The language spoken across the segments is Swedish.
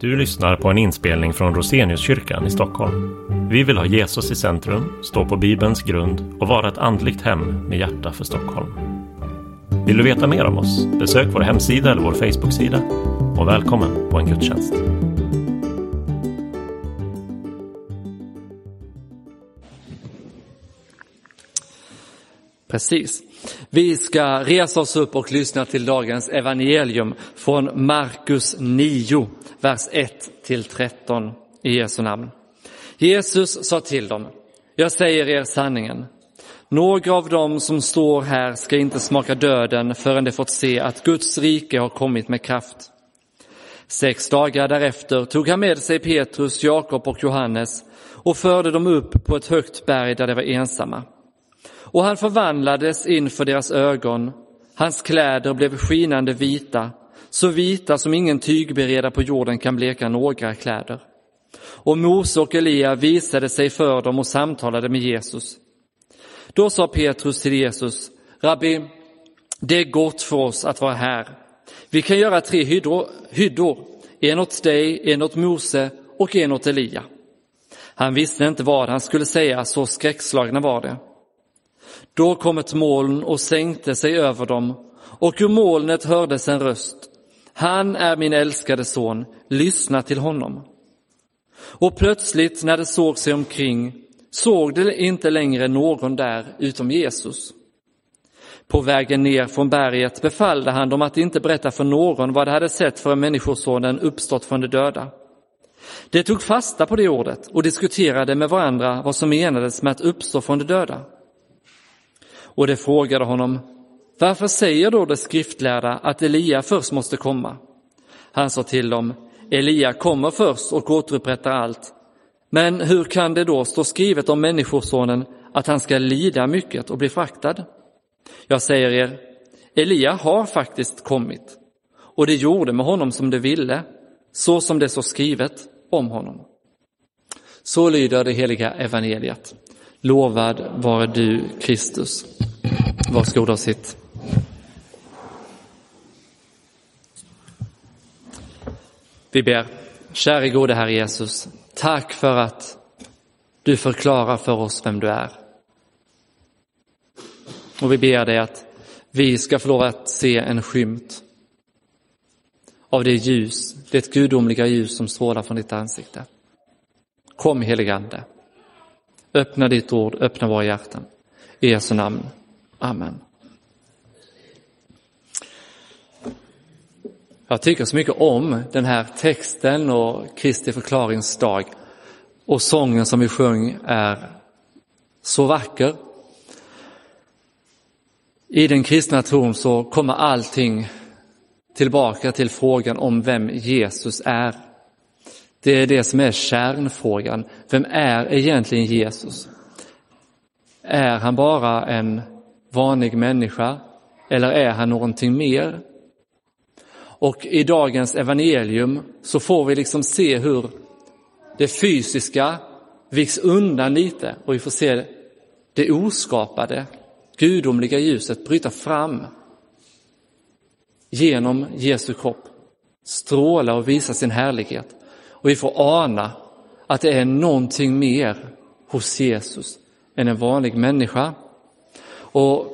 Du lyssnar på en inspelning från Roseniuskyrkan i Stockholm. Vi vill ha Jesus i centrum, stå på Bibelns grund och vara ett andligt hem med hjärta för Stockholm. Vill du veta mer om oss? Besök vår hemsida eller vår Facebooksida. Och välkommen på en gudstjänst. Precis. Vi ska resa oss upp och lyssna till dagens evangelium från Markus 9, vers 1 till 13 i Jesu namn. Jesus sa till dem, jag säger er sanningen. Några av dem som står här ska inte smaka döden förrän de fått se att Guds rike har kommit med kraft. Sex dagar därefter tog han med sig Petrus, Jakob och Johannes och förde dem upp på ett högt berg där de var ensamma. Och han förvandlades inför deras ögon. Hans kläder blev skinande vita, så vita som ingen tygbereda på jorden kan bleka några kläder. Och Mose och Elia visade sig för dem och samtalade med Jesus. Då sa Petrus till Jesus, Rabbi, det är gott för oss att vara här. Vi kan göra tre hyddor, hyddor en åt dig, en åt Mose och en åt Elia. Han visste inte vad han skulle säga, så skräckslagna var det. Då kom ett moln och sänkte sig över dem, och ur molnet hördes en röst. Han är min älskade son, lyssna till honom. Och plötsligt när de såg sig omkring såg de inte längre någon där utom Jesus. På vägen ner från berget befallde han dem att inte berätta för någon vad de hade sett för Människosonen uppstått från de döda. De tog fasta på det ordet och diskuterade med varandra vad som menades med att uppstå från de döda. Och de frågade honom, varför säger då de skriftlärda att Elia först måste komma? Han sa till dem, Elia kommer först och återupprättar allt. Men hur kan det då stå skrivet om Människosonen att han ska lida mycket och bli fraktad? Jag säger er, Elia har faktiskt kommit och det gjorde med honom som det ville, så som det står skrivet om honom. Så lyder det heliga evangeliet. Lovad vare du, Kristus. Varsågod och sitt. Vi ber. Käre gode Herre Jesus, tack för att du förklarar för oss vem du är. Och vi ber dig att vi ska få lov att se en skymt av det ljus, det gudomliga ljus som strålar från ditt ansikte. Kom heligande. Öppna ditt ord, öppna våra hjärtan. I Jesu namn. Amen. Jag tycker så mycket om den här texten och Kristi förklaringsdag. Och sången som vi sjöng är så vacker. I den kristna tron så kommer allting tillbaka till frågan om vem Jesus är. Det är det som är kärnfrågan. Vem är egentligen Jesus? Är han bara en vanlig människa eller är han någonting mer? Och i dagens evangelium så får vi liksom se hur det fysiska viks undan lite och vi får se det oskapade, gudomliga ljuset bryta fram genom Jesu kropp, stråla och visa sin härlighet. Och vi får ana att det är någonting mer hos Jesus än en vanlig människa. Och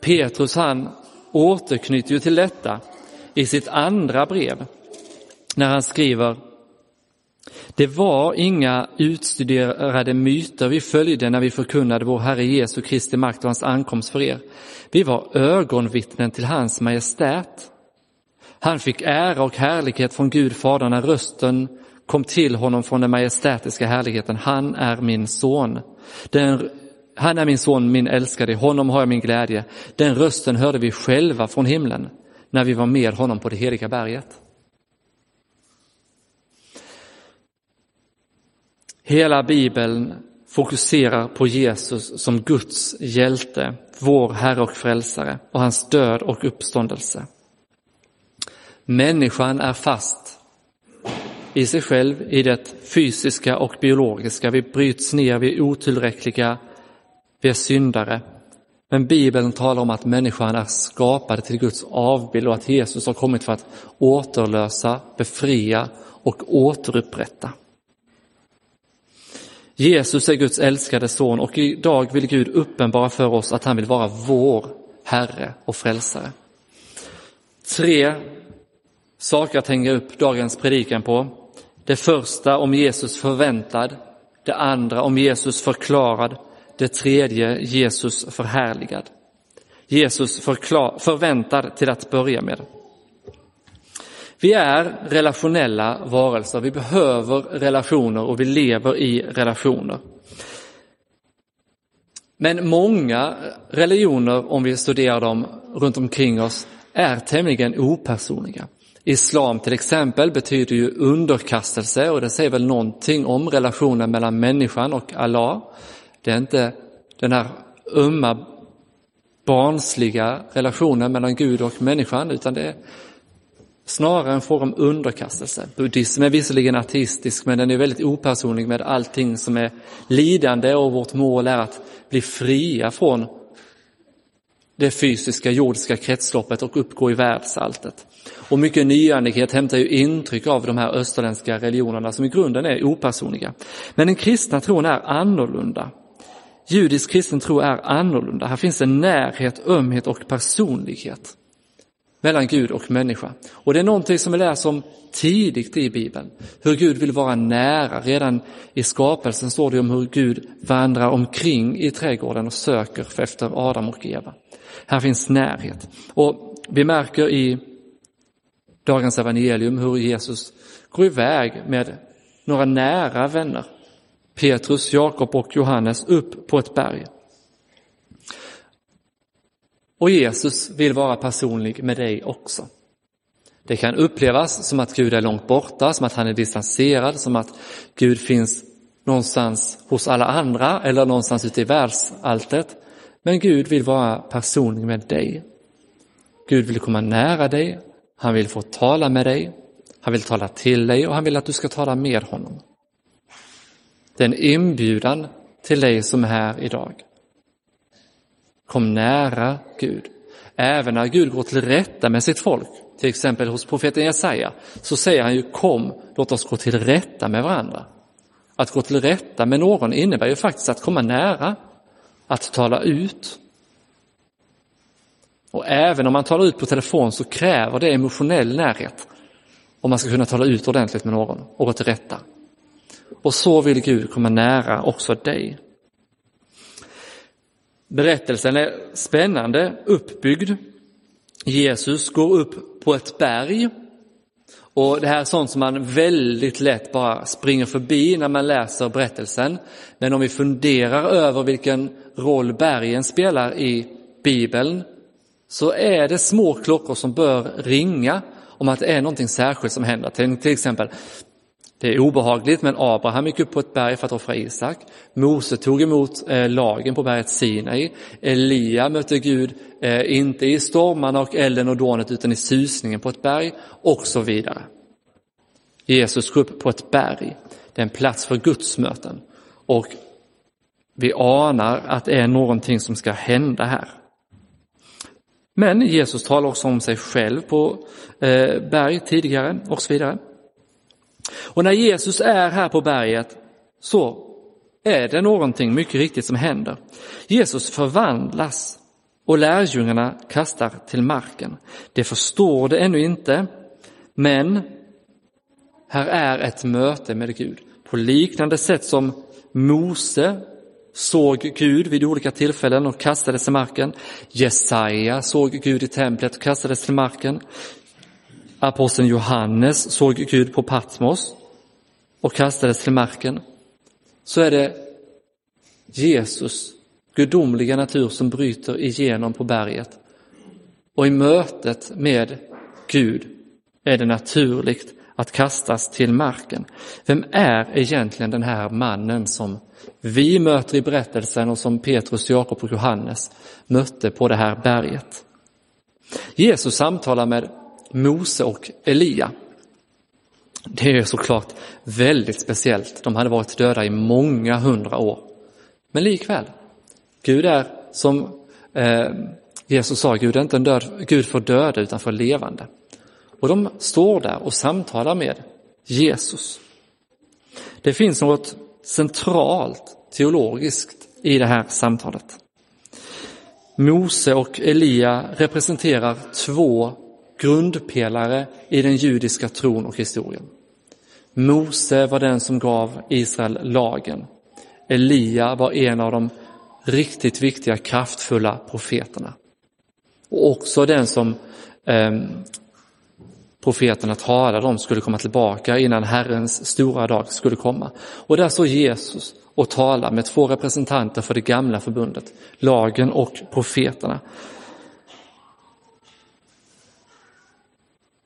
Petrus han återknyter ju till detta i sitt andra brev när han skriver det var inga utstuderade myter vi följde när vi förkunnade vår Herre Jesu Kristi makt och hans ankomst för er. Vi var ögonvittnen till hans majestät. Han fick ära och härlighet från Gud Fadern när rösten kom till honom från den majestätiska härligheten. Han är min son. Den han är min son, min älskade, honom har jag min glädje. Den rösten hörde vi själva från himlen när vi var med honom på det heliga berget. Hela bibeln fokuserar på Jesus som Guds hjälte, vår Herre och Frälsare och hans död och uppståndelse. Människan är fast i sig själv, i det fysiska och biologiska. Vi bryts ner, vi är otillräckliga, vi är syndare. Men Bibeln talar om att människan är skapad till Guds avbild och att Jesus har kommit för att återlösa, befria och återupprätta. Jesus är Guds älskade son och idag vill Gud uppenbara för oss att han vill vara vår Herre och frälsare. Tre saker att hänga upp dagens predikan på. Det första om Jesus förväntad, det andra om Jesus förklarad, det tredje Jesus förhärligad. Jesus förklar, förväntad till att börja med. Vi är relationella varelser, vi behöver relationer och vi lever i relationer. Men många religioner, om vi studerar dem runt omkring oss, är tämligen opersonliga. Islam till exempel betyder ju underkastelse och det säger väl någonting om relationen mellan människan och Allah. Det är inte den här ömma barnsliga relationen mellan Gud och människan utan det är snarare en fråga om underkastelse. Buddhism är visserligen ateistisk men den är väldigt opersonlig med allting som är lidande och vårt mål är att bli fria från det fysiska jordiska kretsloppet och uppgå i världsalltet. Och mycket nyandlighet hämtar ju intryck av de här österländska religionerna som i grunden är opersonliga. Men den kristna tron är annorlunda. Judisk kristen tro är annorlunda. Här finns en närhet, ömhet och personlighet mellan Gud och människa. Och det är någonting som vi läser om tidigt i Bibeln. Hur Gud vill vara nära. Redan i skapelsen står det om hur Gud vandrar omkring i trädgården och söker efter Adam och Eva. Här finns närhet. Och vi märker i dagens evangelium hur Jesus går iväg med några nära vänner. Petrus, Jakob och Johannes upp på ett berg. Och Jesus vill vara personlig med dig också. Det kan upplevas som att Gud är långt borta, som att han är distanserad, som att Gud finns någonstans hos alla andra eller någonstans ute i världsalltet. Men Gud vill vara personlig med dig. Gud vill komma nära dig, han vill få tala med dig, han vill tala till dig och han vill att du ska tala med honom. Det är en inbjudan till dig som är här idag. Kom nära Gud. Även när Gud går till rätta med sitt folk, till exempel hos profeten Jesaja, så säger han ju kom, låt oss gå till rätta med varandra. Att gå till rätta med någon innebär ju faktiskt att komma nära, att tala ut. Och även om man talar ut på telefon så kräver det emotionell närhet om man ska kunna tala ut ordentligt med någon och gå till rätta. Och så vill Gud komma nära också dig. Berättelsen är spännande, uppbyggd. Jesus går upp på ett berg och det här är sånt som man väldigt lätt bara springer förbi när man läser berättelsen. Men om vi funderar över vilken roll bergen spelar i Bibeln så är det små klockor som bör ringa om att det är någonting särskilt som händer. Till exempel det är obehagligt, men Abraham gick upp på ett berg för att offra Isak. Mose tog emot eh, lagen på berget Sinai. Elia mötte Gud, eh, inte i stormarna och elden och dånet, utan i susningen på ett berg och så vidare. Jesus går upp på ett berg. Det är en plats för Guds möten. Och vi anar att det är någonting som ska hända här. Men Jesus talar också om sig själv på eh, berg tidigare och så vidare. Och när Jesus är här på berget så är det någonting mycket riktigt som händer. Jesus förvandlas och lärjungarna kastar till marken. Det förstår det ännu inte, men här är ett möte med Gud. På liknande sätt som Mose såg Gud vid olika tillfällen och kastades till marken. Jesaja såg Gud i templet och kastades till marken. Aposteln Johannes såg Gud på Patmos och kastades till marken. Så är det Jesus, gudomliga natur, som bryter igenom på berget. Och i mötet med Gud är det naturligt att kastas till marken. Vem är egentligen den här mannen som vi möter i berättelsen och som Petrus, Jakob och Johannes mötte på det här berget? Jesus samtalar med Mose och Elia. Det är såklart väldigt speciellt. De hade varit döda i många hundra år. Men likväl, Gud är som eh, Jesus sa, Gud är inte en död, Gud för döda utan för levande. Och de står där och samtalar med Jesus. Det finns något centralt teologiskt i det här samtalet. Mose och Elia representerar två grundpelare i den judiska tron och historien. Mose var den som gav Israel lagen. Elia var en av de riktigt viktiga, kraftfulla profeterna. Och också den som eh, profeterna talade om skulle komma tillbaka innan Herrens stora dag skulle komma. Och där står Jesus och talar med två representanter för det gamla förbundet, lagen och profeterna.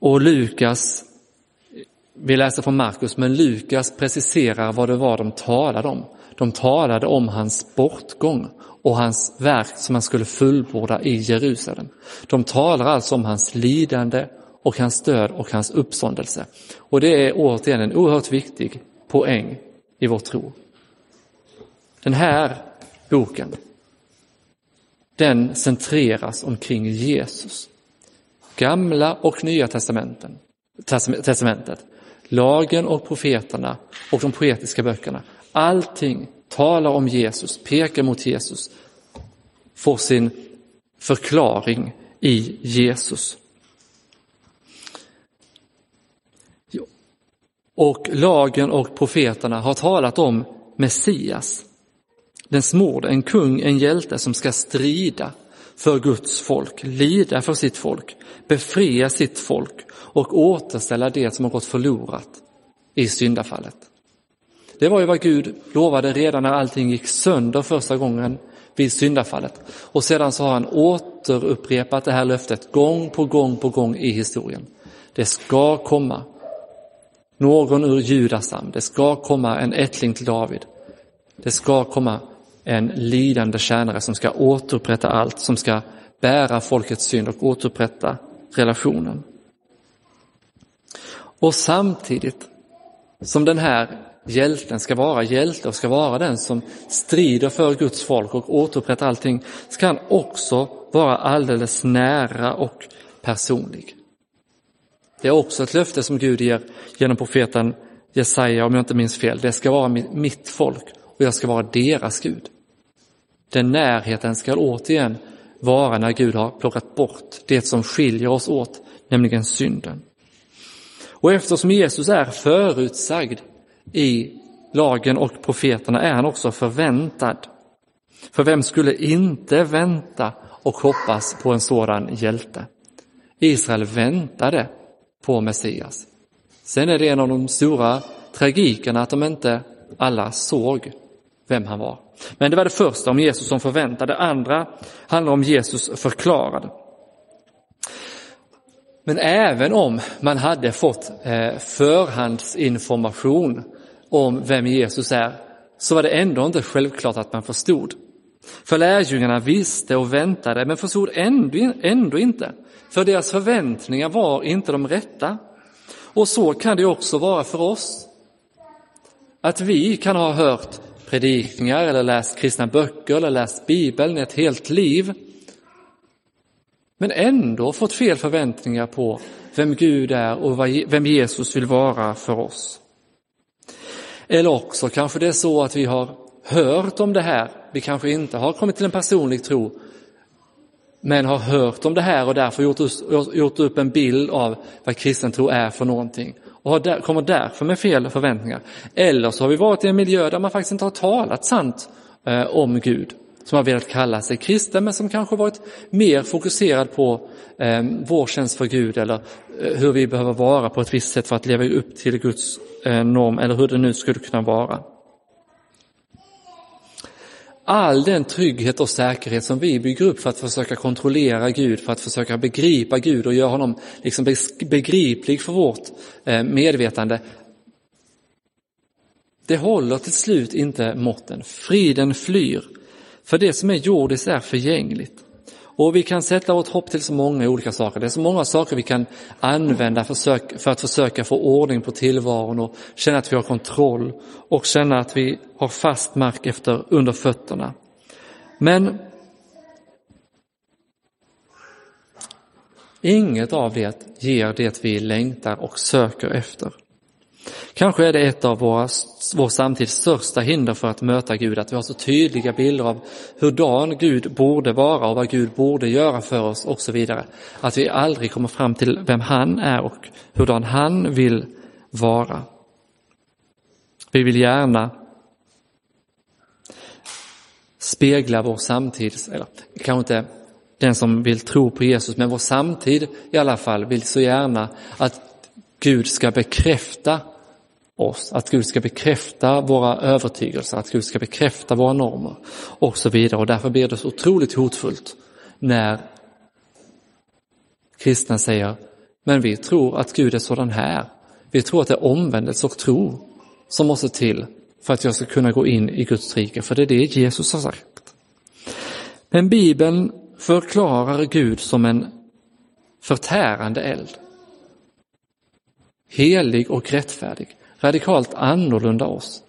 Och Lukas, vi läser från Markus, men Lukas preciserar vad det var de talade om. De talade om hans bortgång och hans verk som han skulle fullborda i Jerusalem. De talar alltså om hans lidande och hans död och hans uppståndelse. Och det är återigen en oerhört viktig poäng i vår tro. Den här boken, den centreras omkring Jesus. Gamla och nya testamenten, testamentet, lagen och profeterna och de poetiska böckerna. Allting talar om Jesus, pekar mot Jesus, får sin förklaring i Jesus. Och lagen och profeterna har talat om Messias, den smorde, en kung, en hjälte som ska strida för Guds folk, lida för sitt folk, befria sitt folk och återställa det som har gått förlorat i syndafallet. Det var ju vad Gud lovade redan när allting gick sönder första gången vid syndafallet. Och sedan så har han återupprepat det här löftet gång på gång på gång i historien. Det ska komma någon ur Judas stam, det ska komma en ättling till David. Det ska komma en lidande tjänare som ska återupprätta allt, som ska bära folkets synd och återupprätta relationen. Och samtidigt som den här hjälten ska vara hjälte och ska vara den som strider för Guds folk och återupprättar allting, ska han också vara alldeles nära och personlig. Det är också ett löfte som Gud ger genom profeten Jesaja, om jag inte minns fel. Det ska vara mitt folk och jag ska vara deras Gud. Den närheten ska återigen vara när Gud har plockat bort det som skiljer oss åt, nämligen synden. Och eftersom Jesus är förutsagd i lagen och profeterna är han också förväntad. För vem skulle inte vänta och hoppas på en sådan hjälte? Israel väntade på Messias. Sen är det en av de stora tragikerna att de inte alla såg vem han var. Men det var det första om Jesus som förväntade. Det andra handlar om Jesus förklarade. Men även om man hade fått eh, förhandsinformation om vem Jesus är, så var det ändå inte självklart att man förstod. För lärjungarna visste och väntade, men förstod ändå, ändå inte. För deras förväntningar var inte de rätta. Och så kan det också vara för oss. Att vi kan ha hört predikningar eller läst kristna böcker eller läst Bibeln i ett helt liv. Men ändå fått fel förväntningar på vem Gud är och vem Jesus vill vara för oss. Eller också kanske det är så att vi har hört om det här, vi kanske inte har kommit till en personlig tro, men har hört om det här och därför gjort, gjort upp en bild av vad kristen tro är för någonting och har där, kommer därför med fel förväntningar. Eller så har vi varit i en miljö där man faktiskt inte har talat sant eh, om Gud, som har velat kalla sig kristen men som kanske varit mer fokuserad på eh, vår tjänst för Gud eller eh, hur vi behöver vara på ett visst sätt för att leva upp till Guds eh, norm eller hur det nu skulle kunna vara all den trygghet och säkerhet som vi bygger upp för att försöka kontrollera Gud, för att försöka begripa Gud och göra honom liksom begriplig för vårt eh, medvetande. Det håller till slut inte måtten. Friden flyr, för det som är jordiskt är förgängligt. Och vi kan sätta vårt hopp till så många olika saker. Det är så många saker vi kan använda för att försöka få ordning på tillvaron och känna att vi har kontroll och känna att vi har fast mark efter, under fötterna. Men inget av det ger det vi längtar och söker efter. Kanske är det ett av våra, vår samtids största hinder för att möta Gud, att vi har så tydliga bilder av hurdan Gud borde vara och vad Gud borde göra för oss och så vidare. Att vi aldrig kommer fram till vem han är och hurdan han vill vara. Vi vill gärna spegla vår samtid, eller kanske inte den som vill tro på Jesus, men vår samtid i alla fall vill så gärna att Gud ska bekräfta oss, att Gud ska bekräfta våra övertygelser, att Gud ska bekräfta våra normer och så vidare. Och därför blir det så otroligt hotfullt när kristna säger, men vi tror att Gud är sådan här. Vi tror att det är omvändelse och tro som måste till för att jag ska kunna gå in i Guds rike, för det är det Jesus har sagt. Men Bibeln förklarar Gud som en förtärande eld. Helig och rättfärdig, radikalt annorlunda oss.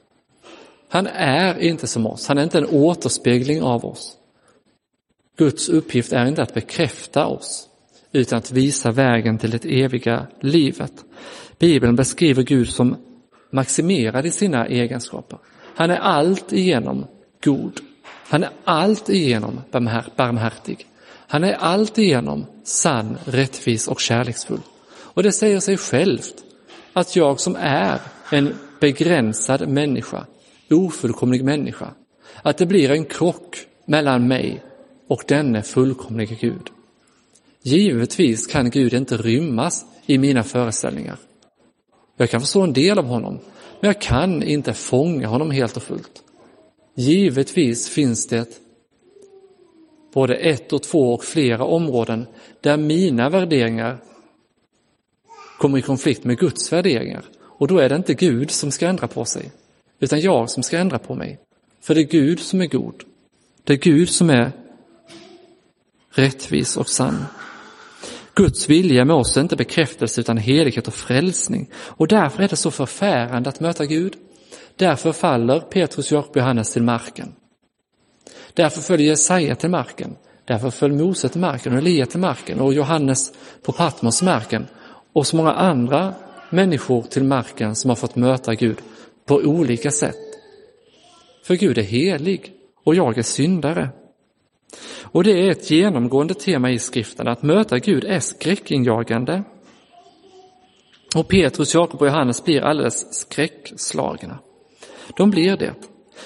Han är inte som oss, han är inte en återspegling av oss. Guds uppgift är inte att bekräfta oss, utan att visa vägen till det eviga livet. Bibeln beskriver Gud som maximerad i sina egenskaper. Han är allt igenom god. Han är allt igenom barmhärtig. Han är allt igenom sann, rättvis och kärleksfull. Och det säger sig självt att jag som är en begränsad människa, ofullkomlig människa, att det blir en krock mellan mig och denne fullkomlige Gud. Givetvis kan Gud inte rymmas i mina föreställningar. Jag kan förstå en del av honom, men jag kan inte fånga honom helt och fullt. Givetvis finns det både ett och två och flera områden där mina värderingar kommer i konflikt med Guds värderingar. Och då är det inte Gud som ska ändra på sig, utan jag som ska ändra på mig. För det är Gud som är god. Det är Gud som är rättvis och sann. Guds vilja med oss är inte bekräftelse utan helighet och frälsning. Och därför är det så förfärande att möta Gud. Därför faller Petrus, Jakob och Johannes till marken. Därför föll Jesaja till marken. Därför föll Mose till marken och Elia till marken och Johannes på Patmos marken och så många andra människor till marken som har fått möta Gud på olika sätt. För Gud är helig och jag är syndare. Och det är ett genomgående tema i skriften, att möta Gud är skräckinjagande. Och Petrus, Jakob och Johannes blir alldeles skräckslagna. De blir det.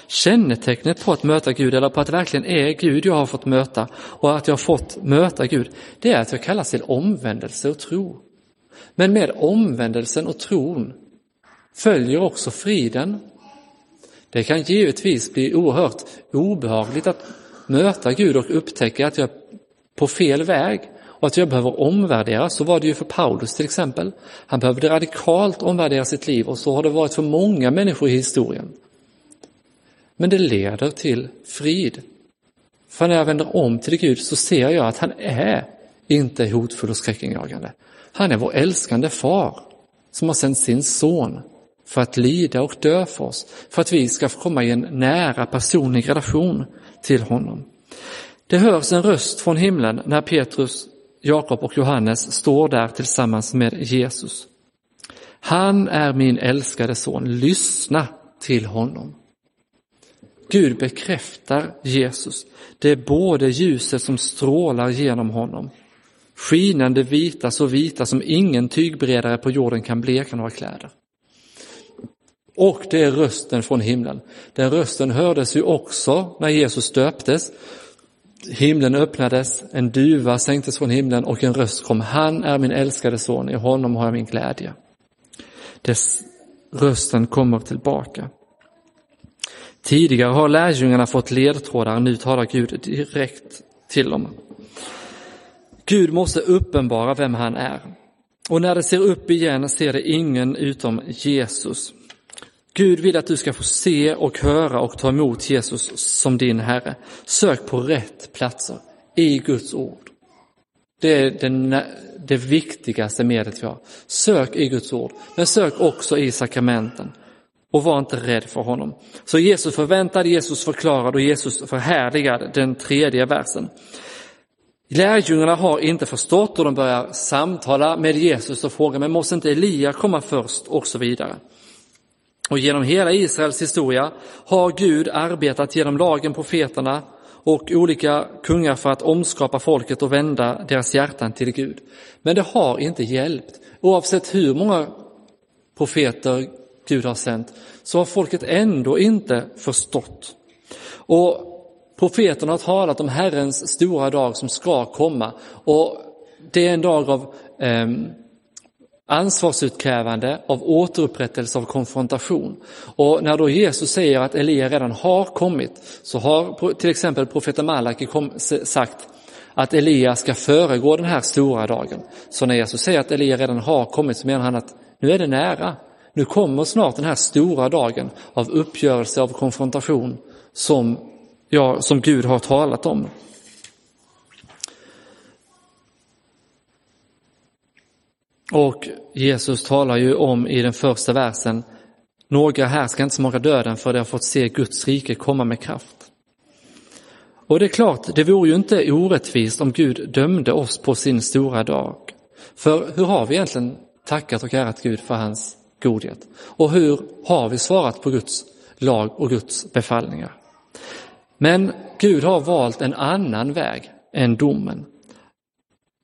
Kännetecknet på att möta Gud, eller på att det verkligen är Gud jag har fått möta och att jag har fått möta Gud, det är att jag kallas till omvändelse och tro. Men med omvändelsen och tron följer också friden. Det kan givetvis bli oerhört obehagligt att möta Gud och upptäcka att jag är på fel väg och att jag behöver omvärdera. Så var det ju för Paulus till exempel. Han behövde radikalt omvärdera sitt liv och så har det varit för många människor i historien. Men det leder till frid. För när jag vänder om till Gud så ser jag att han är inte är hotfull och skräckinjagande. Han är vår älskande far som har sänt sin son för att lida och dö för oss, för att vi ska få komma i en nära personlig relation till honom. Det hörs en röst från himlen när Petrus, Jakob och Johannes står där tillsammans med Jesus. Han är min älskade son, lyssna till honom. Gud bekräftar Jesus. Det är både ljuset som strålar genom honom, skinande vita, så vita som ingen tygbredare på jorden kan bleka några kläder. Och det är rösten från himlen. Den rösten hördes ju också när Jesus döptes. Himlen öppnades, en duva sänktes från himlen och en röst kom. Han är min älskade son, i honom har jag min glädje. Dess rösten kommer tillbaka. Tidigare har lärjungarna fått ledtrådar, nu talar Gud direkt till dem. Gud måste uppenbara vem han är. Och när det ser upp igen ser det ingen utom Jesus. Gud vill att du ska få se och höra och ta emot Jesus som din Herre. Sök på rätt platser i Guds ord. Det är den, det viktigaste medlet vi har. Sök i Guds ord, men sök också i sakramenten. Och var inte rädd för honom. Så Jesus förväntade, Jesus förklarade och Jesus förhärligade den tredje versen. Lärjungarna har inte förstått och de börjar samtala med Jesus och fråga, men måste inte Elia komma först och så vidare. Och genom hela Israels historia har Gud arbetat genom lagen, profeterna och olika kungar för att omskapa folket och vända deras hjärtan till Gud. Men det har inte hjälpt. Oavsett hur många profeter Gud har sänt så har folket ändå inte förstått. Och profeterna har talat om Herrens stora dag som ska komma och det är en dag av eh, ansvarsutkrävande, av återupprättelse, av konfrontation. Och när då Jesus säger att Elia redan har kommit så har till exempel profeten Malaki sagt att Elia ska föregå den här stora dagen. Så när Jesus säger att Elia redan har kommit så menar han att nu är det nära. Nu kommer snart den här stora dagen av uppgörelse, av konfrontation som, ja, som Gud har talat om. Och Jesus talar ju om i den första versen, några här ska inte smaka döden för de har fått se Guds rike komma med kraft. Och det är klart, det vore ju inte orättvist om Gud dömde oss på sin stora dag. För hur har vi egentligen tackat och ärat Gud för hans godhet? Och hur har vi svarat på Guds lag och Guds befallningar? Men Gud har valt en annan väg än domen.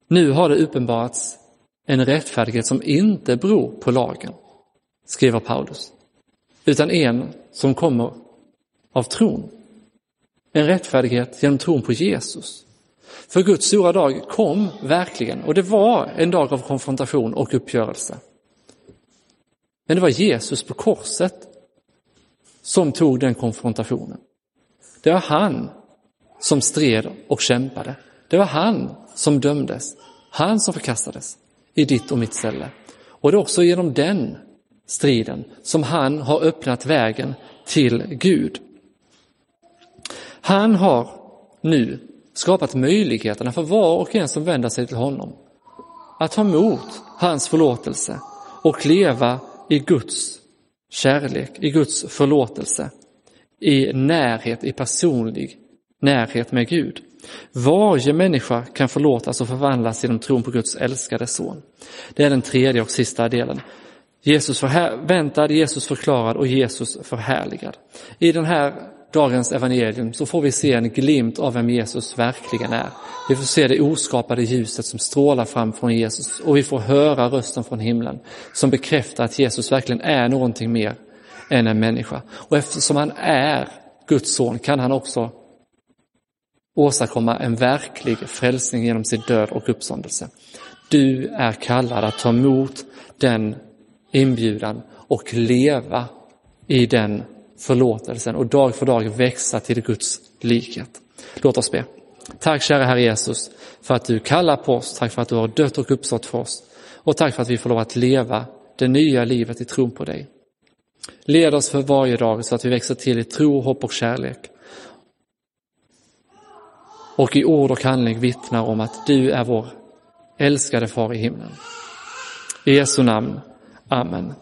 Nu har det uppenbarats en rättfärdighet som inte beror på lagen, skriver Paulus, utan en som kommer av tron. En rättfärdighet genom tron på Jesus. För Guds stora dag kom verkligen och det var en dag av konfrontation och uppgörelse. Men det var Jesus på korset som tog den konfrontationen. Det var han som stred och kämpade. Det var han som dömdes, han som förkastades i ditt och mitt ställe. Och det är också genom den striden som han har öppnat vägen till Gud. Han har nu skapat möjligheterna för var och en som vänder sig till honom att ta emot hans förlåtelse och leva i Guds kärlek, i Guds förlåtelse, i närhet, i personlig närhet med Gud. Varje människa kan förlåtas och förvandlas genom tron på Guds älskade son. Det är den tredje och sista delen. Jesus förväntad, Jesus förklarad och Jesus förhärligad. I den här dagens evangelium så får vi se en glimt av vem Jesus verkligen är. Vi får se det oskapade ljuset som strålar fram från Jesus och vi får höra rösten från himlen som bekräftar att Jesus verkligen är någonting mer än en människa. Och eftersom han är Guds son kan han också åstadkomma en verklig frälsning genom sin död och uppståndelse. Du är kallad att ta emot den inbjudan och leva i den förlåtelsen och dag för dag växa till Guds likhet. Låt oss be. Tack kära Herre Jesus för att du kallar på oss, tack för att du har dött och uppstått för oss och tack för att vi får lov att leva det nya livet i tron på dig. Led oss för varje dag så att vi växer till i tro, hopp och kärlek och i ord och handling vittnar om att du är vår älskade far i himlen. I Jesu namn. Amen.